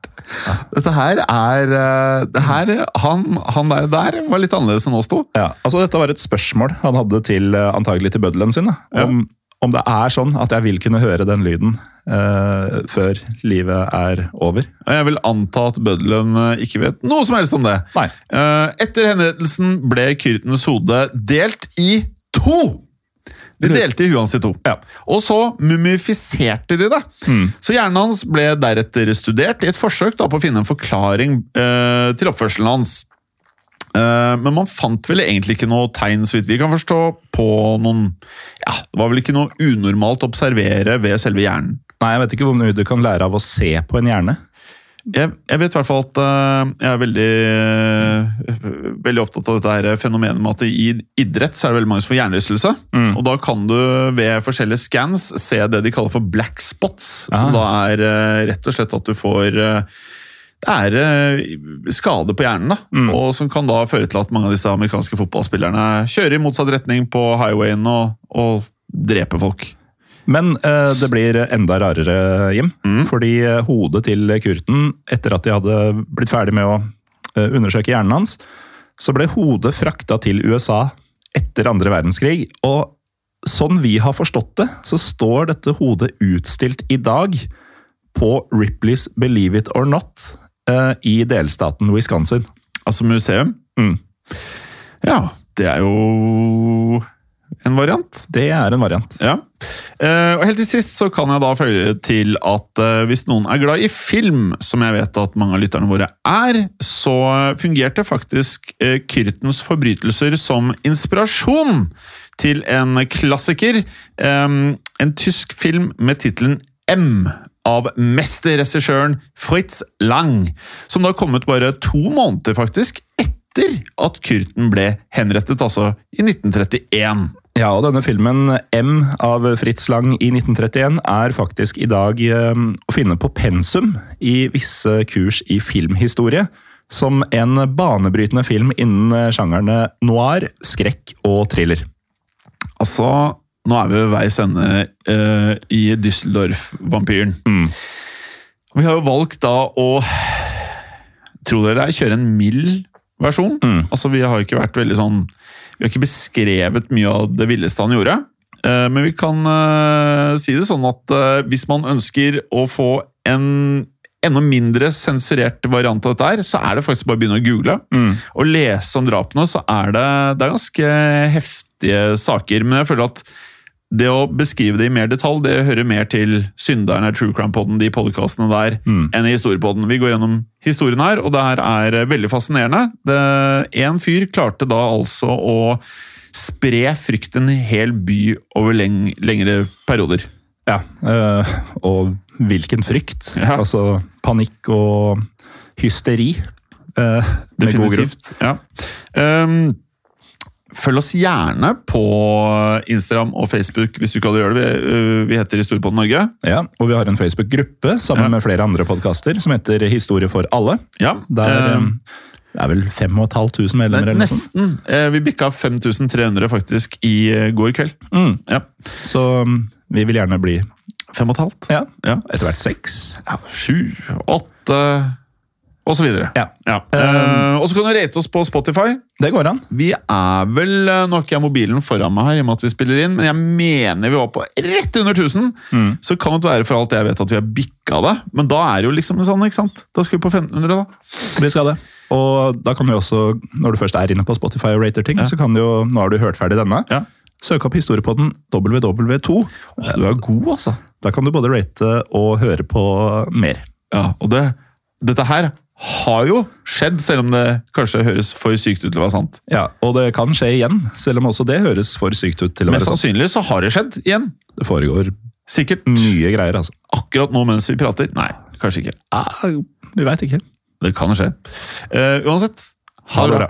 Dette her er eh, det her, han, han, der, der var litt annerledes enn oss to. Ja, altså Dette var et spørsmål han hadde til eh, antagelig til bøddelen sin. Om, ja. Om det er sånn at jeg vil kunne høre den lyden eh, før livet er over. Jeg vil anta at bøddelen eh, ikke vet noe som helst om det. Nei. Eh, Etter henrettelsen ble Kyrtens hode delt i to! De delte i huet hans i to. Ja. Og så mumifiserte de det. Så hjernen hans ble deretter studert i et forsøk da, på å finne en forklaring eh, til oppførselen hans. Eh, men man fant vel egentlig ikke noe tegn, så vidt vi kan forstå, på noen Ja, det var vel ikke noe unormalt å observere ved selve hjernen. Nei, jeg vet ikke hvor mye du kan lære av å se på en hjerne. Jeg, jeg vet i hvert fall at eh, jeg er veldig, eh, veldig opptatt av dette her fenomenet med at i idrett så er det veldig mange som får hjernerystelse. Og da kan du ved forskjellige scans se det de kaller for black spots. Som da er rett og slett at du får det er eh, skade på hjernen, da, og som kan da føre til at mange av disse amerikanske fotballspillerne kjører i motsatt retning på highwayen og, og dreper folk. Men eh, det blir enda rarere, Jim. Fordi eh, hodet til Kurten, etter at de hadde blitt ferdig med å eh, undersøke hjernen hans, så ble hodet frakta til USA etter andre verdenskrig. Og sånn vi har forstått det, så står dette hodet utstilt i dag på Ripley's Believe It or Not i delstaten Wisconsin. Altså museum. Mm. Ja, det er jo en variant. Det er en variant. Ja. Uh, og helt til sist så kan jeg da føye til at uh, hvis noen er glad i film, som jeg vet at mange av lytterne våre er, så fungerte faktisk uh, Kyrtens forbrytelser som inspirasjon til en klassiker. Um, en tysk film med tittelen M. Av mesterregissøren Fritz Lang, som da kom ut bare to måneder faktisk etter at Kyrten ble henrettet, altså i 1931. Ja, og denne filmen M av Fritz Lang i 1931 er faktisk i dag eh, å finne på pensum i visse kurs i filmhistorie. Som en banebrytende film innen sjangerne noir, skrekk og thriller. Altså, nå er vi ved veis ende uh, i Düsseldorf-vampyren. Vi har jo valgt da å Tro dere det, kjøre en mild versjon. Altså, Vi har ikke vært veldig sånn Vi har ikke beskrevet mye av det villeste han gjorde. Uh, men vi kan uh, si det sånn at hvis man ønsker å få en enda mindre sensurert variant av dette her, så er det faktisk bare å begynne å google. Og lese om drapene, så er det, det er ganske heftige saker. Men jeg føler at det å beskrive det i mer detalj, det hører mer til Synderen av True Crime-podden, de podkastene der, enn i Historiepodden. Vi går gjennom historien her, og det her er veldig fascinerende. En fyr klarte da altså å spre frykt en hel by over leng lengre perioder. Ja, øh, og hvilken frykt. Ja. Altså panikk og hysteri. eh, grunn. Definitivt. Ja. Um, følg oss gjerne på Instagram og Facebook hvis du ikke allerede gjør det. Vi, uh, vi heter Historiepodden Norge. Ja, og vi har en Facebook-gruppe sammen Ja. med flere andre podkaster som heter Historie for alle. Ja, Der um, eh, det er vel 5500 medlemmer eller. Nesten. Eh, Vi bikka 5300 faktisk i eh, går kveld. Mm. Ja. Så mm, vi vil gjerne bli Fem og et halvt. ja, Ja. etter hvert seks. Ja, sju, åtte og så videre. Ja. Eh, og så kan du rate oss på Spotify. Det går an. Vi er vel eh, Nå har mobilen foran meg her, i og med at vi spiller inn, men jeg mener vi var på rett under 1000. Mm. Så kan det være for alt jeg vet at vi har bikka det, men da er det jo liksom sånn, ikke sant? Da skal vi på 1500, da. Vi skal det. Og da kan du også, når du først er inne på Spotify og rater ting, Ja. så kan du jo, nå har du hørt ferdig denne, Ja. søke opp historiepodden WW2. Åh, du er god, altså. Da kan du både rate og høre på mer. Ja, og det, dette her har jo skjedd, selv om det kanskje høres for sykt ut til å være sant. Ja, Og det kan skje igjen, selv om også det høres for sykt ut til å Mest være sant. sannsynlig så har det skjedd igjen. Det foregår Sikkert. mye greier, altså. Akkurat nå mens vi prater. Nei, kanskje ikke. Ah, vi veit ikke. Det kan skje. Uh, uansett, ha det bra.